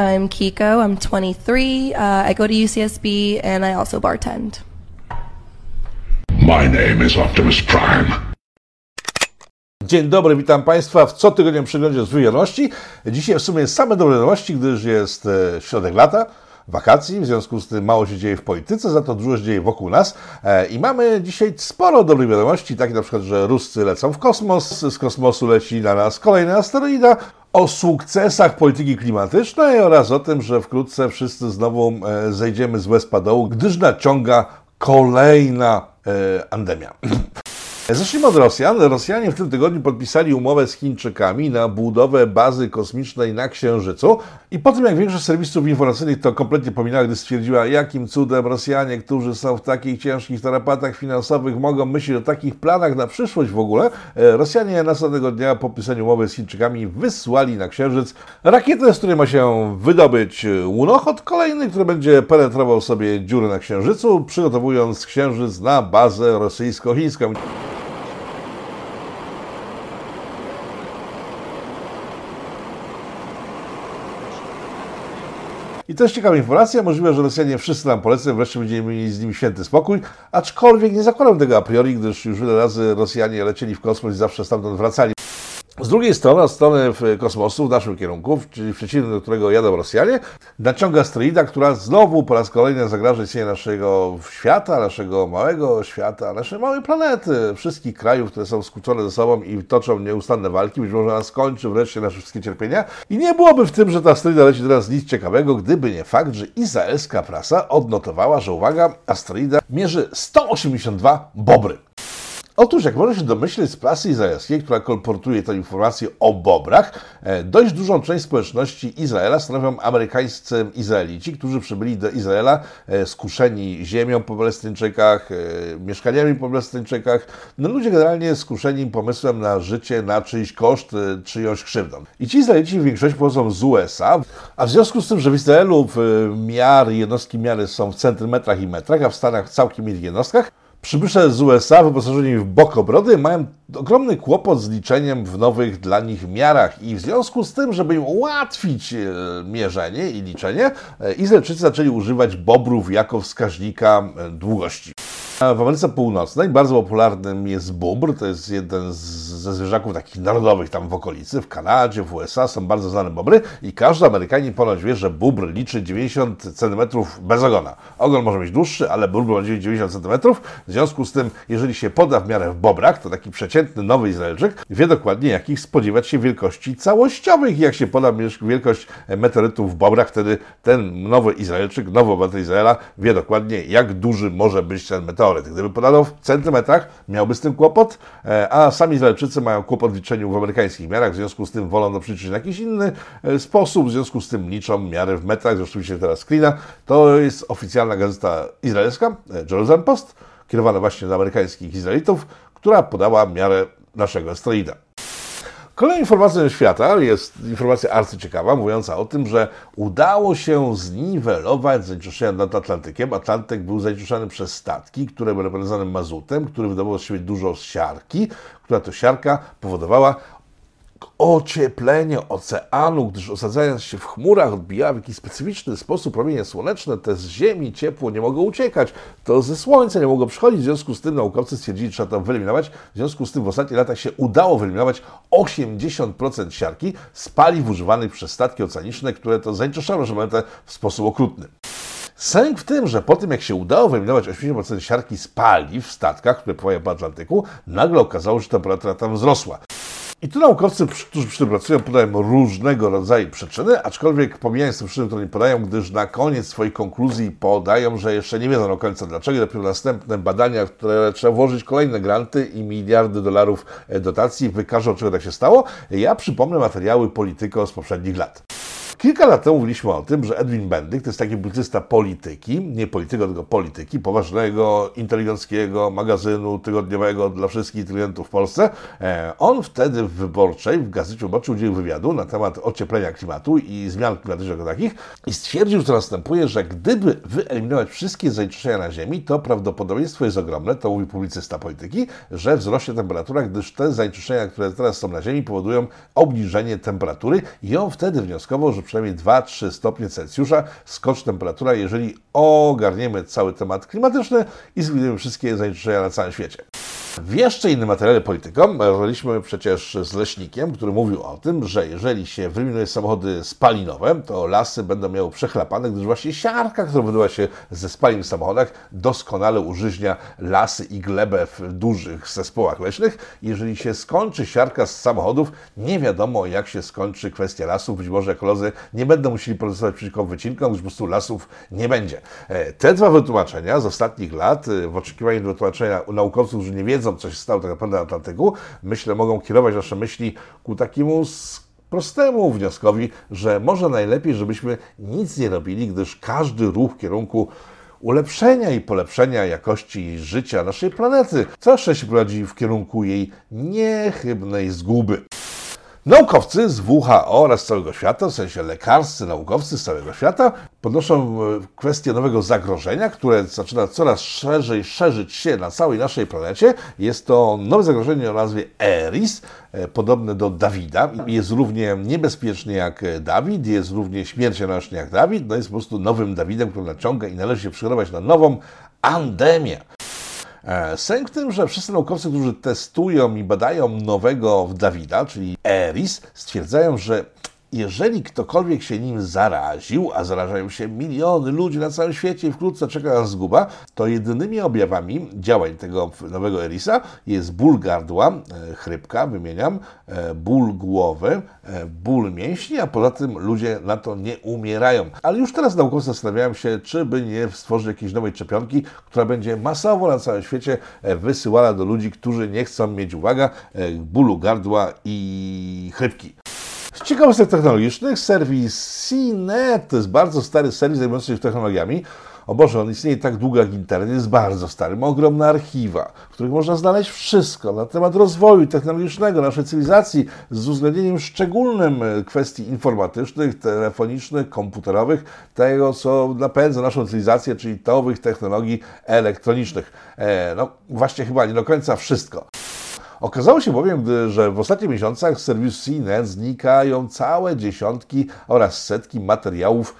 I'm Kiko. I'm 23. Uh, I go to UCSB and I also bartend. My name is Optimus Prime. Dzień dobry, witam Państwa w cotygodniowym przeglądzie z wiadomości. Dzisiaj w sumie same dobre wiadomości, gdyż jest e, środek lata, wakacji, w związku z tym mało się dzieje w polityce, za to dużo się dzieje wokół nas. E, I mamy dzisiaj sporo dobrych wiadomości, takie na przykład, że Ruscy lecą w kosmos, z kosmosu leci na nas kolejny asteroida, o sukcesach polityki klimatycznej oraz o tym, że wkrótce wszyscy znowu e, zejdziemy z łez dołu, gdyż naciąga kolejna e, andemia. Zacznijmy od Rosjan. Rosjanie w tym tygodniu podpisali umowę z Chińczykami na budowę bazy kosmicznej na Księżycu. I po tym, jak większość serwisów informacyjnych to kompletnie pominęła, gdy stwierdziła, jakim cudem Rosjanie, którzy są w takich ciężkich tarapatach finansowych, mogą myśleć o takich planach na przyszłość w ogóle, e, Rosjanie następnego dnia po podpisaniu umowy z Chińczykami wysłali na Księżyc rakietę, z której ma się wydobyć łunochod kolejny, który będzie penetrował sobie dziury na Księżycu, przygotowując Księżyc na bazę rosyjsko-chińską. I jest ciekawa informacja. Możliwe, że Rosjanie wszyscy nam polecą, wreszcie będziemy mieli z nimi święty spokój. Aczkolwiek nie zakładam tego a priori, gdyż już wiele razy Rosjanie lecieli w kosmos i zawsze stamtąd wracali. Z drugiej strony, od strony kosmosu, w naszym kierunku, czyli w przeciwnym, do którego jadą Rosjanie, naciąga asteroida, która znowu po raz kolejny zagraża istnienie naszego świata, naszego małego świata, naszej małej planety, wszystkich krajów, które są skłócone ze sobą i toczą nieustanne walki. Być może ona skończy wreszcie nasze wszystkie cierpienia. I nie byłoby w tym, że ta asteroida leci teraz nic ciekawego, gdyby nie fakt, że izraelska prasa odnotowała, że uwaga, asteroida mierzy 182 bobry. Otóż, jak można się domyśleć z prasy izraelskiej, która kolportuje tę informację o bobrach, e, dość dużą część społeczności Izraela stanowią amerykańscy Izraelici, którzy przybyli do Izraela e, skuszeni ziemią po Palestyńczykach, e, mieszkaniami po Palestyńczykach. No, ludzie generalnie skuszeni pomysłem na życie na czyjś koszt, czyjąś krzywdą. I ci Izraelici w większości pochodzą z USA, a w związku z tym, że w Izraelu miary, jednostki miary są w centymetrach i metrach, a w Stanach całkiem innych jednostkach, Przybysze z USA wyposażeni w bokobrody mają ogromny kłopot z liczeniem w nowych dla nich miarach i w związku z tym, żeby im ułatwić e, mierzenie i liczenie, e, Izraelczycy zaczęli używać bobrów jako wskaźnika e, długości. W Ameryce Północnej bardzo popularnym jest bóbr, to jest jeden z, ze zwierzaków takich narodowych tam w okolicy, w Kanadzie, w USA są bardzo znane bobry i każdy Amerykanin ponoć wie, że bóbr liczy 90 cm bez ogona. Ogon może być dłuższy, ale bóbr ma 90 cm, w związku z tym, jeżeli się poda w miarę w bobrach, to taki przeciętny nowy Izraelczyk wie dokładnie, jakich spodziewać się wielkości całościowych. Jak się poda wielkość meteorytów w bobrach, wtedy ten nowy Izraelczyk, nowy obywatel Izraela wie dokładnie, jak duży może być ten meteoryt teoretyk. Gdyby podano w centymetrach, miałby z tym kłopot, e, a sami Izraelczycy mają kłopot w liczeniu w amerykańskich miarach, w związku z tym wolą to przeliczyć na jakiś inny e, sposób, w związku z tym liczą miary w metrach, zresztą się teraz klina. To jest oficjalna gazeta izraelska, e, Jerusalem Post, kierowana właśnie do amerykańskich Izraelitów, która podała miarę naszego asteroida. Kolejną informacją świata jest informacja arcyciekawa, mówiąca o tym, że udało się zniwelować zanieczyszczenia nad Atlantykiem. Atlantyk był zanieczyszczany przez statki, które były napędzane mazutem, który wydawał z siebie dużo siarki, która to siarka powodowała ocieplenie oceanu, gdyż osadzając się w chmurach odbija w jakiś specyficzny sposób promienie słoneczne, te z Ziemi ciepło nie mogą uciekać, to ze Słońca nie mogą przychodzić, w związku z tym naukowcy stwierdzili, że trzeba to wyeliminować, w związku z tym w ostatnich latach się udało wyeliminować 80% siarki z paliw używanych przez statki oceaniczne, które to zanieczyszczają planetę w sposób okrutny. Sęk w tym, że po tym jak się udało wyeliminować 80% siarki z paliw w statkach, które pływają po Atlantyku, nagle okazało się, że temperatura tam wzrosła. I tu naukowcy, którzy przy tym pracują, podają różnego rodzaju przyczyny, aczkolwiek pomijając te przyczyny, które nie podają, gdyż na koniec swoich konkluzji podają, że jeszcze nie wiedzą do końca dlaczego, dopiero następne badania, które trzeba włożyć kolejne granty i miliardy dolarów e, dotacji, wykażą, czego tak się stało. Ja przypomnę materiały Polityko z poprzednich lat. Kilka lat temu mówiliśmy o tym, że Edwin Bendyk to jest taki publicysta polityki, nie polityka, tylko polityki, poważnego, inteligenckiego magazynu tygodniowego dla wszystkich klientów w Polsce. E, on wtedy Wyborczej w Gazecie Wyborczej udzielił wywiadu na temat ocieplenia klimatu i zmian klimatycznych jako takich i stwierdził, że następuje, że gdyby wyeliminować wszystkie zanieczyszczenia na Ziemi, to prawdopodobieństwo jest ogromne, to mówi publicysta polityki, że wzrośnie temperatura, gdyż te zanieczyszczenia, które teraz są na Ziemi, powodują obniżenie temperatury i on wtedy wnioskował, że przynajmniej 2-3 stopnie Celsjusza skoczy temperatura, jeżeli ogarniemy cały temat klimatyczny i zlikwidujemy wszystkie zanieczyszczenia na całym świecie. W jeszcze innym materiale Politykom rozmawialiśmy przecież z leśnikiem, który mówił o tym, że jeżeli się wyeliminuje samochody spalinowe, to lasy będą miały przechlapane, gdyż właśnie siarka, która wydobywa się ze spalin w samochodach, doskonale użyźnia lasy i glebę w dużych zespołach leśnych. Jeżeli się skończy siarka z samochodów, nie wiadomo jak się skończy kwestia lasów. Być może ekolodzy nie będą musieli protestować przeciwko wycinkom, gdyż po prostu lasów nie będzie. E, te dwa wytłumaczenia z ostatnich lat, e, w oczekiwaniu wytłumaczenia naukowców, którzy nie wiedzą, co się stało tak naprawdę na Atlantyku, myślę, mogą kierować myśli ku takiemu prostemu wnioskowi, że może najlepiej, żebyśmy nic nie robili, gdyż każdy ruch w kierunku ulepszenia i polepszenia jakości życia naszej planety zawsze się prowadzi w kierunku jej niechybnej zguby. Naukowcy z WHO oraz całego świata, w sensie lekarscy, naukowcy z całego świata, podnoszą e, kwestię nowego zagrożenia, które zaczyna coraz szerzej szerzyć się na całej naszej planecie. Jest to nowe zagrożenie o nazwie ERIS, e, podobne do Dawida. Jest równie niebezpieczny jak Dawid, jest równie śmiercionośny jak Dawid. No jest po prostu nowym Dawidem, który naciąga i należy się przygotować na nową pandemię. E, sęk w tym, że wszyscy naukowcy, którzy testują i badają nowego Dawida, czyli ERIS, stwierdzają, że jeżeli ktokolwiek się nim zaraził, a zarażają się miliony ludzi na całym świecie i wkrótce czeka nas zguba, to jedynymi objawami działań tego nowego Erisa jest ból gardła, e, chrypka, wymieniam, e, ból głowy, e, ból mięśni, a poza tym ludzie na to nie umierają. Ale już teraz naukowcy zastanawiają się, czy by nie stworzyć jakiejś nowej szczepionki, która będzie masowo na całym świecie wysyłana do ludzi, którzy nie chcą mieć, uwaga, bólu gardła i chrypki. Z ciekawostek technologicznych serwis CNET to jest bardzo stary serwis zajmujący się technologiami. O Boże, on istnieje tak długo jak internet, jest bardzo stary, ma ogromne archiwa, w których można znaleźć wszystko na temat rozwoju technologicznego naszej cywilizacji z uwzględnieniem szczególnym e, kwestii informatycznych, telefonicznych, komputerowych, tego co napędza naszą cywilizację, czyli towych technologii elektronicznych. E, no właśnie chyba nie do końca wszystko. Okazało się bowiem, że w ostatnich miesiącach z serwisu CNET znikają całe dziesiątki oraz setki materiałów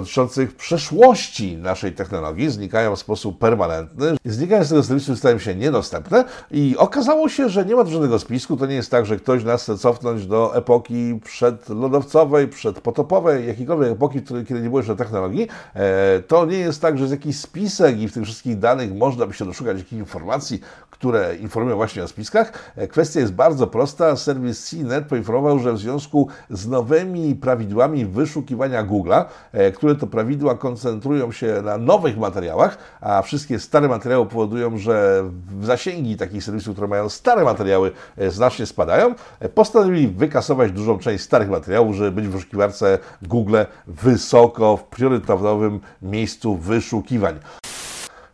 dotyczących przeszłości naszej technologii znikają w sposób permanentny. Znikają z tego serwisu stają się niedostępne i okazało się, że nie ma żadnego spisku. To nie jest tak, że ktoś nas chce cofnąć do epoki przedlodowcowej, przedpotopowej, jakiejkolwiek epoki, kiedy nie było jeszcze technologii. E, to nie jest tak, że jest jakiś spisek i w tych wszystkich danych można by się doszukać jakichś informacji, które informują właśnie o spiskach. E, kwestia jest bardzo prosta. Serwis CNET poinformował, że w związku z nowymi prawidłami wyszukiwania Google'a, e, które to prawidła koncentrują się na nowych materiałach, a wszystkie stare materiały powodują, że zasięgi takich serwisów, które mają stare materiały, e, znacznie spadają, postanowili wykasować dużą część starych materiałów, żeby być w wyszukiwarce Google wysoko w priorytetowym miejscu wyszukiwań.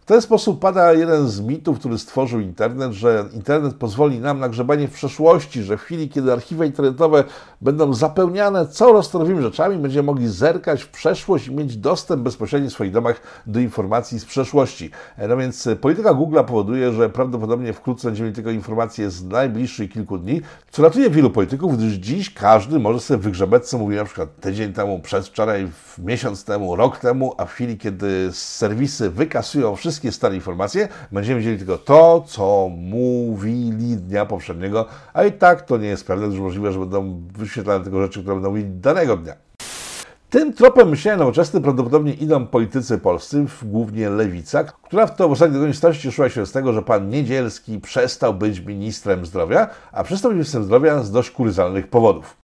W ten sposób pada jeden z mitów, który stworzył internet, że internet pozwoli nam na grzebanie w przeszłości, że w chwili, kiedy archiwa internetowe będą zapełniane coraz rzeczami, będziemy mogli zerkać w przeszłość i mieć dostęp bezpośredni w swoich domach do informacji z przeszłości. E, no więc polityka Google powoduje, że prawdopodobnie wkrótce będziemy mieli tylko informacje z najbliższych kilku dni, co ratuje wielu polityków, gdyż dziś każdy może sobie wygrzebać, co mówił na przykład tydzień temu, przedwczoraj, miesiąc temu, rok temu, a w chwili, kiedy serwisy wykasują wszystkie wszystkie stare informacje, będziemy wiedzieli tylko to, co mówili dnia poprzedniego, a i tak to nie jest pewne, że możliwe, że będą wyświetlane tylko rzeczy, które będą mówili danego dnia. Tym tropem myślenia nowoczesnym prawdopodobnie idą politycy polscy, głównie lewica, która w to w ostatniej konieczności cieszyła się z tego, że pan Niedzielski przestał być ministrem zdrowia, a przestał być ministrem zdrowia z dość kuryzalnych powodów.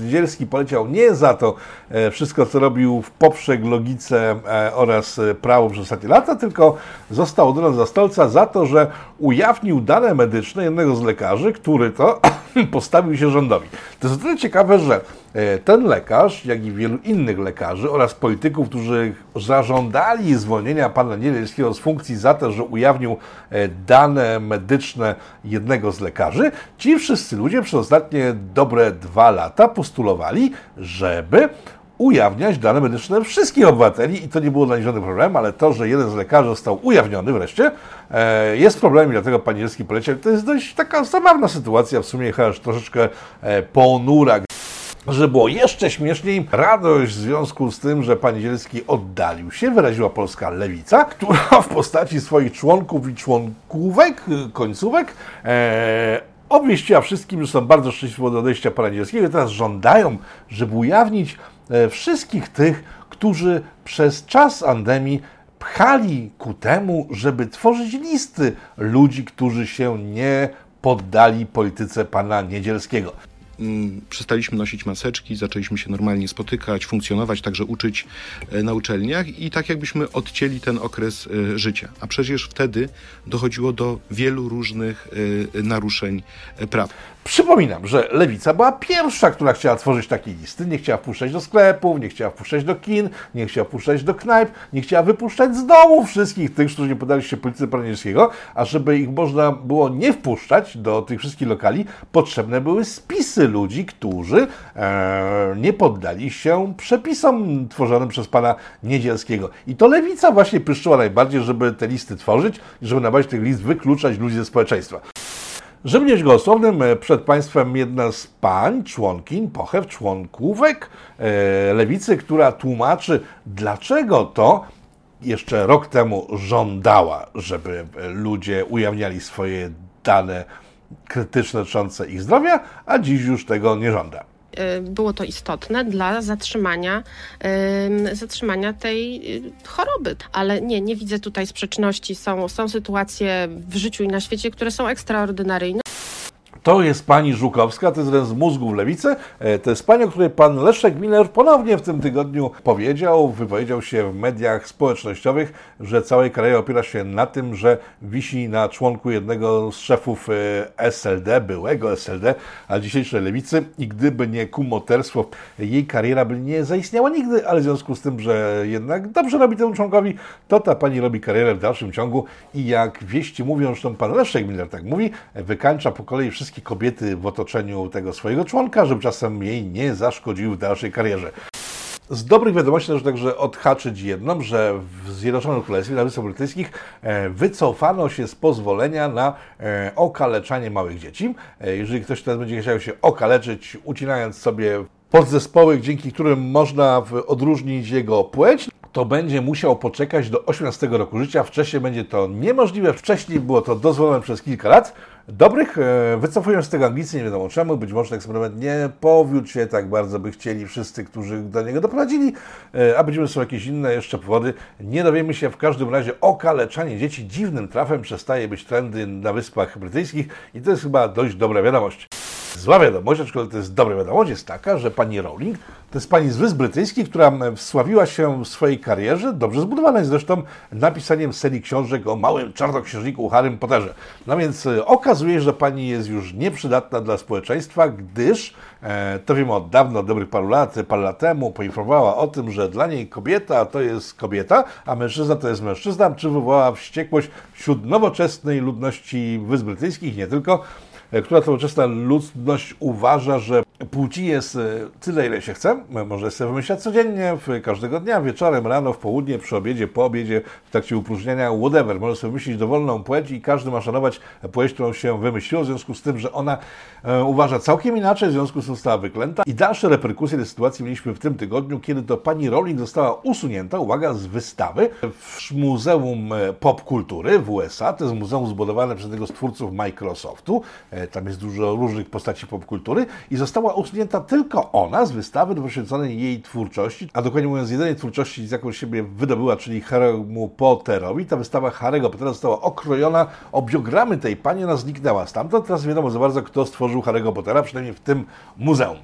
Niedzielski poleciał nie za to e, wszystko, co robił w poprzek, logice e, oraz e, prawo przez ostatnie lata, tylko został odrony za stolca za to, że ujawnił dane medyczne jednego z lekarzy, który to postawił się rządowi. To jest o tyle ciekawe, że e, ten lekarz, jak i wielu innych lekarzy oraz polityków, którzy zażądali zwolnienia pana Niedzielskiego z funkcji za to, że ujawnił e, dane medyczne jednego z lekarzy, ci wszyscy ludzie przez ostatnie dobre dwa lata postulowali, żeby ujawniać dane medyczne wszystkich obywateli i to nie było dla nich żadnym problemem, ale to, że jeden z lekarzy został ujawniony wreszcie, e, jest problemem i dlatego pan Nielski poleciał. To jest dość taka zabawna sytuacja, w sumie aż troszeczkę e, ponura. Że było jeszcze śmieszniej, radość w związku z tym, że pan Niedzielski oddalił się, wyraziła polska lewica, która w postaci swoich członków i członkówek, końcówek, e, obwieściła wszystkim, że są bardzo szczęśliwi do odejścia pana Niedzielskiego i teraz żądają, żeby ujawnić e, wszystkich tych, którzy przez czas pandemii pchali ku temu, żeby tworzyć listy ludzi, którzy się nie poddali polityce pana Niedzielskiego. Mm, przestaliśmy nosić maseczki, zaczęliśmy się normalnie spotykać, funkcjonować, także uczyć e, na uczelniach i tak jakbyśmy odcięli ten okres e, życia. A przecież wtedy dochodziło do wielu różnych e, naruszeń praw. Przypominam, że Lewica była pierwsza, która chciała tworzyć takie listy. Nie chciała wpuszczać do sklepów, nie chciała wpuszczać do kin, nie chciała wpuszczać do knajp, nie chciała wypuszczać z domu wszystkich tych, którzy nie podali się polityce Praniewskiego, a żeby ich można było nie wpuszczać do tych wszystkich lokali, potrzebne były spisy ludzi, którzy e, nie poddali się przepisom tworzonym przez pana Niedzielskiego. I to Lewica właśnie pyszczyła najbardziej, żeby te listy tworzyć, żeby na bazie tych list wykluczać ludzi ze społeczeństwa. Żeby nie być gołosłownym, e, przed Państwem jedna z pań, członkiń, pochew, członkówek e, lewicy, która tłumaczy, dlaczego to jeszcze rok temu żądała, żeby ludzie ujawniali swoje dane krytyczne dotyczące ich zdrowia, a dziś już tego nie żąda było to istotne dla zatrzymania, zatrzymania tej choroby. Ale nie, nie widzę tutaj sprzeczności. Są, są sytuacje w życiu i na świecie, które są ekstraordynaryjne. To jest pani Żukowska, to jest jeden z mózgów lewicy. E, to jest pani, o której pan Leszek Miller ponownie w tym tygodniu powiedział, wypowiedział się w mediach społecznościowych, że całej kariery opiera się na tym, że wisi na członku jednego z szefów e, SLD, byłego SLD, a dzisiejszej lewicy i gdyby nie kumoterstwo, jej kariera by nie zaistniała nigdy, ale w związku z tym, że jednak dobrze robi temu członkowi, to ta pani robi karierę w dalszym ciągu i jak wieści mówią, zresztą pan Leszek Miller tak mówi, wykańcza po kolei wszystkie kobiety w otoczeniu tego swojego członka, żeby czasem jej nie zaszkodził w dalszej karierze. Z dobrych wiadomości należy także odhaczyć jedną, że w Zjednoczonym Królestwie, na Wyspach Brytyjskich, e, wycofano się z pozwolenia na e, okaleczanie małych dzieci. E, jeżeli ktoś teraz będzie chciał się okaleczyć, ucinając sobie podzespoły, dzięki którym można odróżnić jego płeć, to będzie musiał poczekać do 18 roku życia. Wcześniej będzie to niemożliwe. Wcześniej było to dozwolone przez kilka lat. Dobrych e, wycofują z tego Anglicy, nie wiadomo czemu. Być może ten eksperyment nie powiódł się tak bardzo, by chcieli wszyscy, którzy do niego doprowadzili, e, a być może są jakieś inne jeszcze powody. Nie dowiemy się. W każdym razie okaleczanie dzieci dziwnym trafem przestaje być trendy na Wyspach Brytyjskich i to jest chyba dość dobra wiadomość. Zła wiadomość, aczkolwiek to jest dobra wiadomość, jest taka, że pani Rowling to jest pani z Wysp Brytyjskich, która wsławiła się w swojej karierze, dobrze zbudowanej zresztą, napisaniem serii książek o małym czarnoksiężniku Harrym Potterze. No więc e, okazuje się, że pani jest już nieprzydatna dla społeczeństwa, gdyż, e, to wiemy od dawna, od dobrych paru lat, parę lat temu, poinformowała o tym, że dla niej kobieta to jest kobieta, a mężczyzna to jest mężczyzna, czy wywołała wściekłość wśród nowoczesnej ludności Wysp Brytyjskich, nie tylko, E, która to nowoczesna ludność uważa, że płci jest e, tyle, ile się chce. Może sobie wymyślać codziennie, każdego dnia, wieczorem, rano, w południe, przy obiedzie, po obiedzie, w trakcie upróżniania, whatever. Może sobie wymyślić dowolną płeć i każdy ma szanować płeć, którą się wymyśliło, w związku z tym, że ona e, uważa całkiem inaczej, w związku z tym została wyklęta. I dalsze reperkusje tej sytuacji mieliśmy w tym tygodniu, kiedy to pani Rowling została usunięta, uwaga, z wystawy w Muzeum Popkultury w USA. To jest muzeum zbudowane przez jednego z twórców Microsoftu. E, tam jest dużo różnych postaci popkultury i została usunięta tylko ona z wystawy poświęconej jej twórczości, a dokładnie mówiąc jedynej twórczości, z jaką siebie wydobyła, czyli Harry'emu Potterowi. Ta wystawa Harry'ego Pottera została okrojona o biogramy tej pani, ona zniknęła stamtąd. Teraz wiadomo za bardzo, kto stworzył Harry'ego Pottera, przynajmniej w tym muzeum.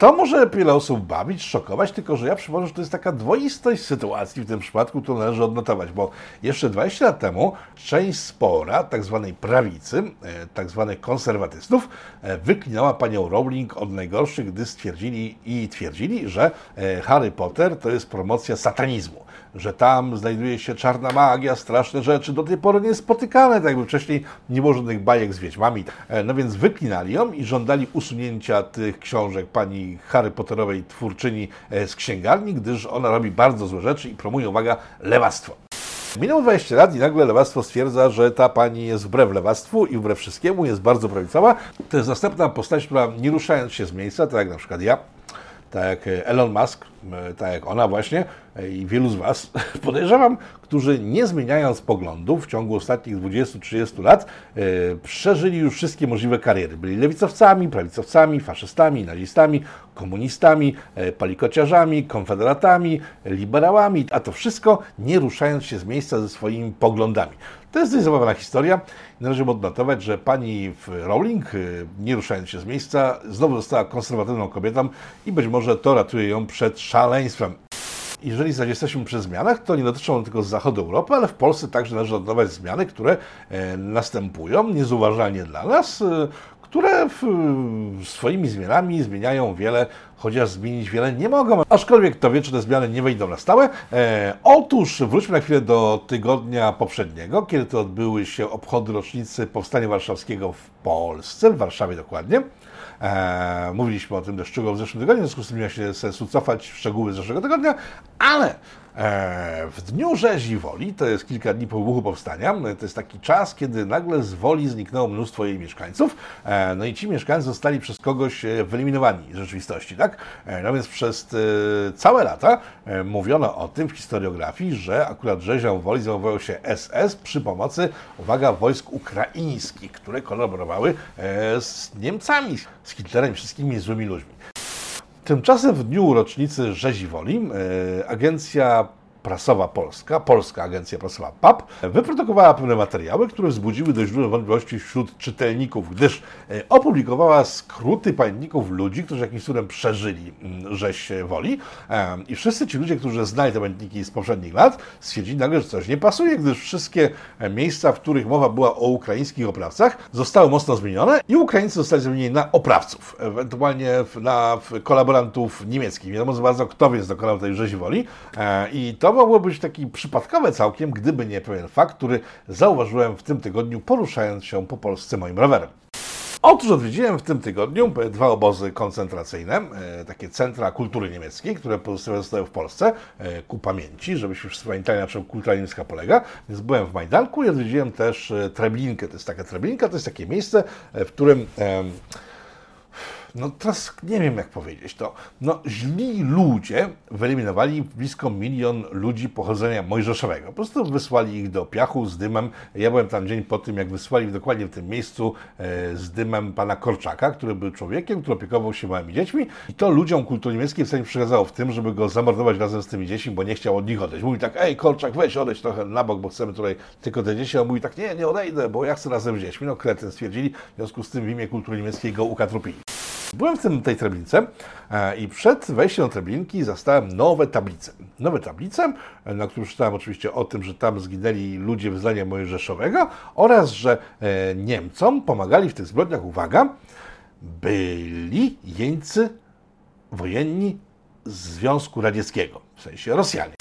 To może wiele osób bawić, szokować, tylko że ja przypomnę, że to jest taka dwoistość sytuacji w tym przypadku, którą należy odnotować, bo jeszcze 20 lat temu część spora tak zwanej prawicy, e, tak zwanych konserwatystów, e, wyklinała panią Rowling od najgorszych, gdy stwierdzili i twierdzili, że e, Harry Potter to jest promocja satanizmu, że tam znajduje się czarna magia, straszne rzeczy, do tej pory niespotykane, tak jakby wcześniej nie było żadnych bajek z wiedźmami. E, No więc wyklinali ją i żądali usunięcia tych książek pani Harry Potterowej twórczyni e, z księgarni, gdyż ona robi bardzo złe rzeczy i promuje, uwaga, lewactwo. Minęło 20 lat i nagle lewactwo stwierdza, że ta pani jest wbrew lewactwu i wbrew wszystkiemu, jest bardzo prawicowa. To jest następna postać, która nie ruszając się z miejsca, tak jak na przykład ja, tak jak Elon Musk, e, tak jak ona właśnie e, i wielu z Was, podejrzewam, którzy nie zmieniając poglądów w ciągu ostatnich 20-30 lat, e, przeżyli już wszystkie możliwe kariery. Byli lewicowcami, prawicowcami, faszystami, nazistami, komunistami, palikociarzami, konfederatami, liberałami, a to wszystko nie ruszając się z miejsca ze swoimi poglądami. To jest dość zabawna historia. Należy odnotować, że pani Rowling, y, nie ruszając się z miejsca, znowu została konserwatywną kobietą i być może to ratuje ją przed szaleństwem. Jeżeli zaś jesteśmy przy zmianach, to nie dotyczą one tylko z zachodu Europy, ale w Polsce także należy odnotować zmiany, które e, następują niezauważalnie dla nas, e, które w, swoimi zmianami zmieniają wiele, chociaż zmienić wiele nie mogą. Aczkolwiek kto wie, czy te zmiany nie wejdą na stałe. E, otóż wróćmy na chwilę do tygodnia poprzedniego, kiedy to odbyły się obchody rocznicy Powstania Warszawskiego w Polsce, w Warszawie dokładnie. E, mówiliśmy o tym szczegółowo w zeszłym tygodniu, w związku z tym nie ma się sensu cofać w szczegóły z zeszłego tygodnia, ale w dniu rzezi Woli, to jest kilka dni po wybuchu powstania, to jest taki czas, kiedy nagle z Woli zniknęło mnóstwo jej mieszkańców, e, no i ci mieszkańcy zostali przez kogoś e, wyeliminowani z rzeczywistości, tak? E, no więc przez e, całe lata e, mówiono o tym w historiografii, że akurat rzezią Woli zajmował się SS przy pomocy, uwaga, wojsk ukraińskich, które kolaborowały e, z Niemcami, z Hitlerem wszystkimi złymi ludźmi. Tymczasem w dniu rocznicy rzezi Woli e, agencja prasowa polska, Polska Agencja Prasowa PAP, wyprodukowała pewne materiały, które wzbudziły dość duże wątpliwości wśród czytelników, gdyż e, opublikowała skróty pamiętników ludzi, którzy jakimś cudem przeżyli mm, rzeź Woli E, i wszyscy ci ludzie, którzy znali te pamiętniki z poprzednich lat, stwierdzili nagle, że coś nie pasuje, gdyż wszystkie e, miejsca, w których mowa była o ukraińskich oprawcach, zostały mocno zmienione i Ukraińcy zostali zmienieni na oprawców, ewentualnie na kolaborantów niemieckich. Nie wiadomo za bardzo, kto więc dokonał tej rzezi Woli E, i to mogło być taki przypadkowe całkiem, gdyby nie pewien fakt, który zauważyłem w tym tygodniu, poruszając się po Polsce moim rowerem. Otóż odwiedziłem w tym tygodniu dwa obozy koncentracyjne, e, takie centra kultury niemieckiej, które pozostawione zostały w Polsce e, ku pamięci, żebyśmy wszyscy pamiętali, na czym kultura niemiecka polega. Więc byłem w Majdanku i odwiedziłem też e, Treblinkę. To jest taka Treblinka, to jest takie miejsce, w którym no teraz nie wiem jak powiedzieć to. No źli ludzie wyeliminowali blisko milion ludzi pochodzenia mojżeszowego. Po prostu wysłali ich do piachu z dymem. Ja byłem tam dzień po tym, jak wysłali dokładnie w tym miejscu e, z dymem pana Korczaka, który był człowiekiem, który opiekował się małymi dziećmi. I to ludziom kultury niemieckiej wcale nie przeszkadzało w tym, żeby go zamordować razem z tymi dziećmi, bo nie chciał od nich odejść. Mówi tak, ej Korczak, weź odejdź trochę na bok, bo chcemy tutaj tylko te dzieci. A on mówi tak, nie, nie odejdę, bo ja chcę razem z dziećmi. No kretyn stwierdzili, w związku z tym w imię kultury niemieckiej go ukatrupili. Byłem w tym, tej Treblince i przed wejściem do Treblinki zastałem nowe tablice. Nowe tablice, e, na których czytałem oczywiście o tym, że tam zginęli ludzie wyznania mojżeszowego oraz, że e, Niemcom pomagali w tych zbrodniach, uwaga, byli jeńcy wojenni Związku Radzieckiego, w sensie Rosjanie.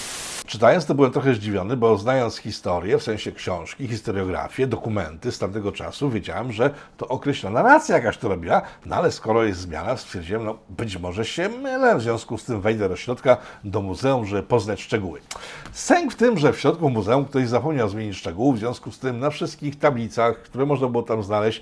Czytając to byłem trochę zdziwiony, bo znając historię, w sensie książki, historiografię, dokumenty z tamtego czasu, wiedziałem, że to określona nacja jakaś to robiła, no ale skoro jest zmiana, stwierdziłem, no być może się mylę, w związku z tym wejdę do środka, do muzeum, żeby poznać szczegóły. Sęk w tym, że w środku muzeum ktoś zapomniał zmienić szczegółów, w związku z tym na wszystkich tablicach, które można było tam znaleźć,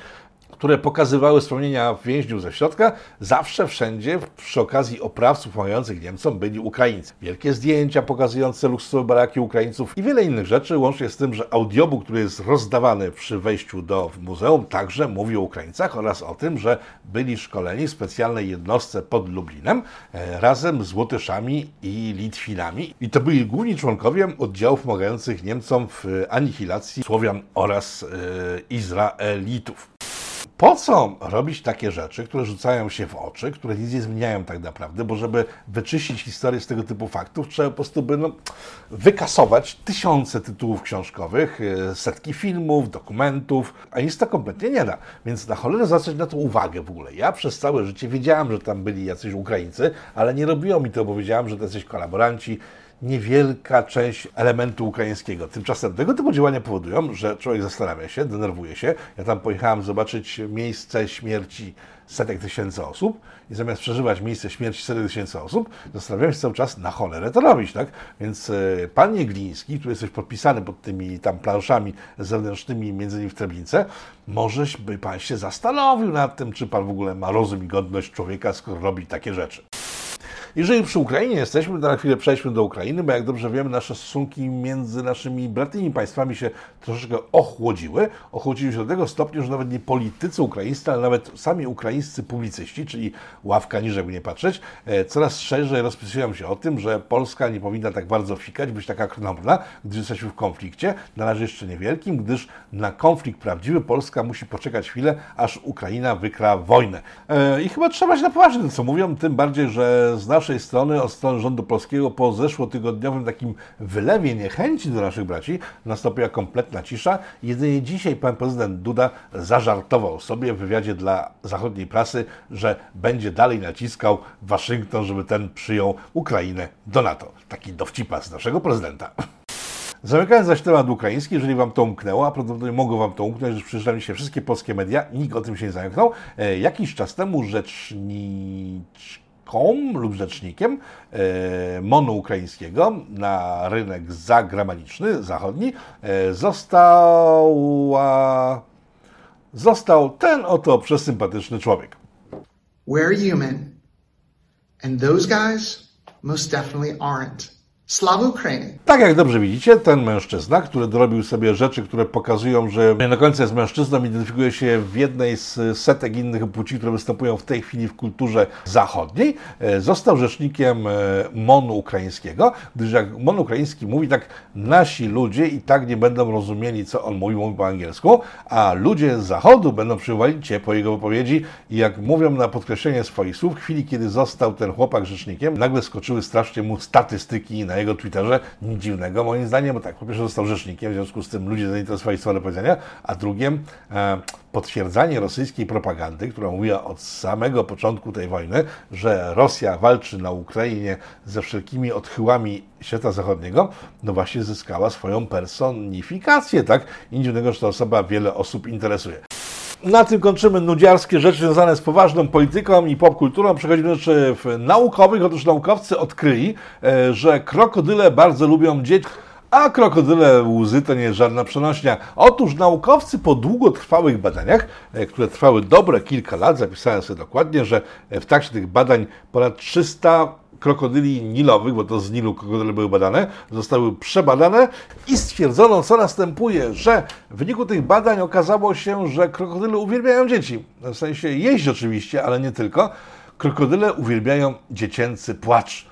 które pokazywały wspomnienia więźniów ze środka, zawsze wszędzie przy okazji oprawców pomagających Niemcom byli Ukraińcy. Wielkie zdjęcia pokazujące luksusowe baraki Ukraińców i wiele innych rzeczy, łącznie z tym, że audiobook, który jest rozdawany przy wejściu do muzeum, także mówi o Ukraińcach oraz o tym, że byli szkoleni w specjalnej jednostce pod Lublinem e, razem z Łotyszami i Litwinami. I to byli główni członkowie oddziałów pomagających Niemcom w anihilacji Słowian oraz e, Izraelitów. Po co robić takie rzeczy, które rzucają się w oczy, które nic nie zmieniają tak naprawdę, bo żeby wyczyścić historię z tego typu faktów, trzeba po prostu by no, wykasować tysiące tytułów książkowych, e, setki filmów, dokumentów, a nic to kompletnie nie da. Więc na cholerę zwracać na to uwagę w ogóle. Ja przez całe życie wiedziałem, że tam byli jacyś Ukraińcy, ale nie robiło mi to, bo wiedziałem, że to jacyś kolaboranci, niewielka część elementu ukraińskiego. Tymczasem tego typu działania powodują, że człowiek zastanawia się, denerwuje się. Ja tam pojechałem zobaczyć miejsce śmierci setek tysięcy osób i zamiast przeżywać miejsce śmierci setek tysięcy osób, zastanawiałem się cały czas na cholerę to robić, tak? Więc e, pan Niegliński, który jesteś podpisany pod tymi tam planszami zewnętrznymi, między innymi w Treblince, może by pan się zastanowił nad tym, czy pan w ogóle ma rozum i godność człowieka, skoro robi takie rzeczy. Jeżeli przy Ukrainie jesteśmy, to na chwilę przejdźmy do Ukrainy, bo jak dobrze wiemy, nasze stosunki między naszymi bratnimi państwami się troszeczkę ochłodziły. Ochłodziły się do tego stopnia, że nawet nie politycy ukraińscy, ale nawet sami ukraińscy publicyści, czyli ławka niżej, by nie patrzeć, e, coraz szerzej rozpisują się o tym, że Polska nie powinna tak bardzo fikać, być taka krnąbrna, gdyż jesteśmy w konflikcie, na razie jeszcze niewielkim, gdyż na konflikt prawdziwy Polska musi poczekać chwilę, aż Ukraina wykra wojnę. E, I chyba trzeba się na poważnie tym, co mówią, tym bardziej, że z naszej strony, od strony rządu polskiego, po zeszłotygodniowym takim wylewie niechęci do naszych braci, nastąpiła kompletna cisza. Jedynie dzisiaj pan prezydent Duda zażartował sobie w wywiadzie dla zachodniej prasy, że będzie dalej naciskał Waszyngton, żeby ten przyjął Ukrainę do NATO. Taki dowcipa z naszego prezydenta. Zamykając zaś temat ukraiński, jeżeli Wam to umknęło, a prawdopodobnie mogło Wam to umknąć, że przeczytali się wszystkie polskie media, nikt o tym się nie zamknął, e, jakiś czas temu rzeczniczka lub rzecznikiem e, MONu ukraińskiego na rynek zagraniczny, zachodni, e, została, został ten oto przesympatyczny człowiek. We're human, and those guys most definitely aren't. Slava Ukraini. Tak jak dobrze widzicie, ten mężczyzna, który dorobił sobie rzeczy, które pokazują, że nie do końca jest mężczyzną, identyfikuje się w jednej z setek innych płci, które występują w tej chwili w kulturze zachodniej, e, został rzecznikiem e, MONu ukraińskiego, gdyż jak MON ukraiński mówi tak, nasi ludzie i tak nie będą rozumieli, co on mówi, mówi po angielsku, a ludzie z zachodu będą przyjmowali ciepło jego wypowiedzi i jak mówią na podkreślenie swoich słów, w chwili, kiedy został ten chłopak rzecznikiem, nagle skoczyły strasznie mu statystyki na jego Twitterze. Nic dziwnego moim zdaniem, bo tak, po pierwsze został rzecznikiem, w związku z tym ludzie zainteresowali swoje powiedzenia, a drugim e, potwierdzanie rosyjskiej propagandy, która mówiła od samego początku tej wojny, że Rosja walczy na Ukrainie ze wszelkimi odchyłami świata zachodniego, no właśnie zyskała swoją personifikację, tak? Nic dziwnego, że ta osoba wiele osób interesuje. Na tym kończymy nudziarskie rzeczy związane z poważną polityką i popkulturą. Przechodzimy do rzeczy naukowych. Otóż naukowcy odkryli, e, że krokodyle bardzo lubią dzieci. A krokodyle łzy to nie jest żadna przenośnia. Otóż naukowcy po długotrwałych badaniach, e, które trwały dobre kilka lat, zapisałem sobie dokładnie, że w trakcie tych badań ponad 300 krokodyli nilowych, bo to z Nilu krokodyle były badane, zostały przebadane i stwierdzono, co następuje, że w wyniku tych badań okazało się, że krokodyle uwielbiają dzieci. W sensie jeść oczywiście, ale nie tylko. Krokodyle uwielbiają dziecięcy płacz.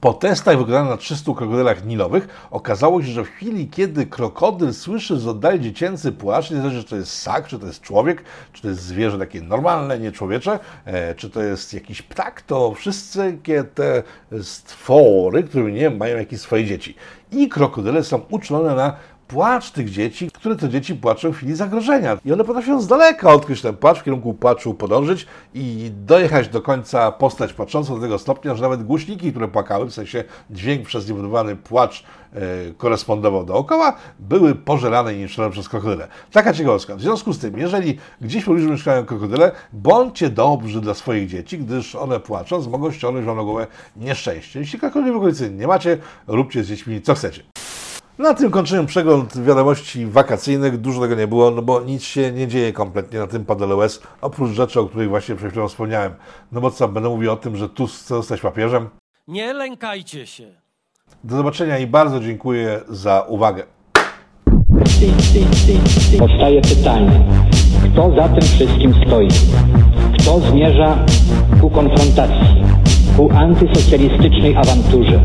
Po testach wykonanych na 300 krokodylach nilowych okazało się, że w chwili, kiedy krokodyl słyszy z oddali dziecięcy płacz, nie zależy, czy to jest ssak, czy to jest człowiek, czy to jest zwierzę takie normalne, nie człowiecze, e, czy to jest jakiś ptak, to wszystkie te stwory, które nie mają jakieś swoje dzieci. I krokodyle są uczulone na płacz tych dzieci, które to dzieci płaczą w chwili zagrożenia. I one potrafią z daleka odkryć ten płacz, w kierunku płaczu podążyć i dojechać do końca postać płaczącą do tego stopnia, że nawet głośniki, które płakały, w sensie dźwięk przez niewydawany płacz e, korespondował dookoła, były pożerane i niszczone przez krokodyle. Taka ciekawostka. W związku z tym, jeżeli gdzieś w pobliżu mieszkają krokodyle, bądźcie dobrzy dla swoich dzieci, gdyż one płacząc mogą ściągnąć wam na głowę nieszczęście. Jeśli krokodyli w okolicy nie macie, róbcie z dziećmi co chcecie. Na tym kończymy przegląd wiadomości wakacyjnych. Dużo tego nie było, no bo nic się nie dzieje kompletnie na tym PDLOS, oprócz rzeczy, o których właśnie przed chwilą wspomniałem. No bo co, będę mówił o tym, że tu chce zostać papieżem. Nie lękajcie się. Do zobaczenia i bardzo dziękuję za uwagę. Powstaje pytanie, kto za tym wszystkim stoi? Kto zmierza ku konfrontacji, ku antysocjalistycznej awanturze?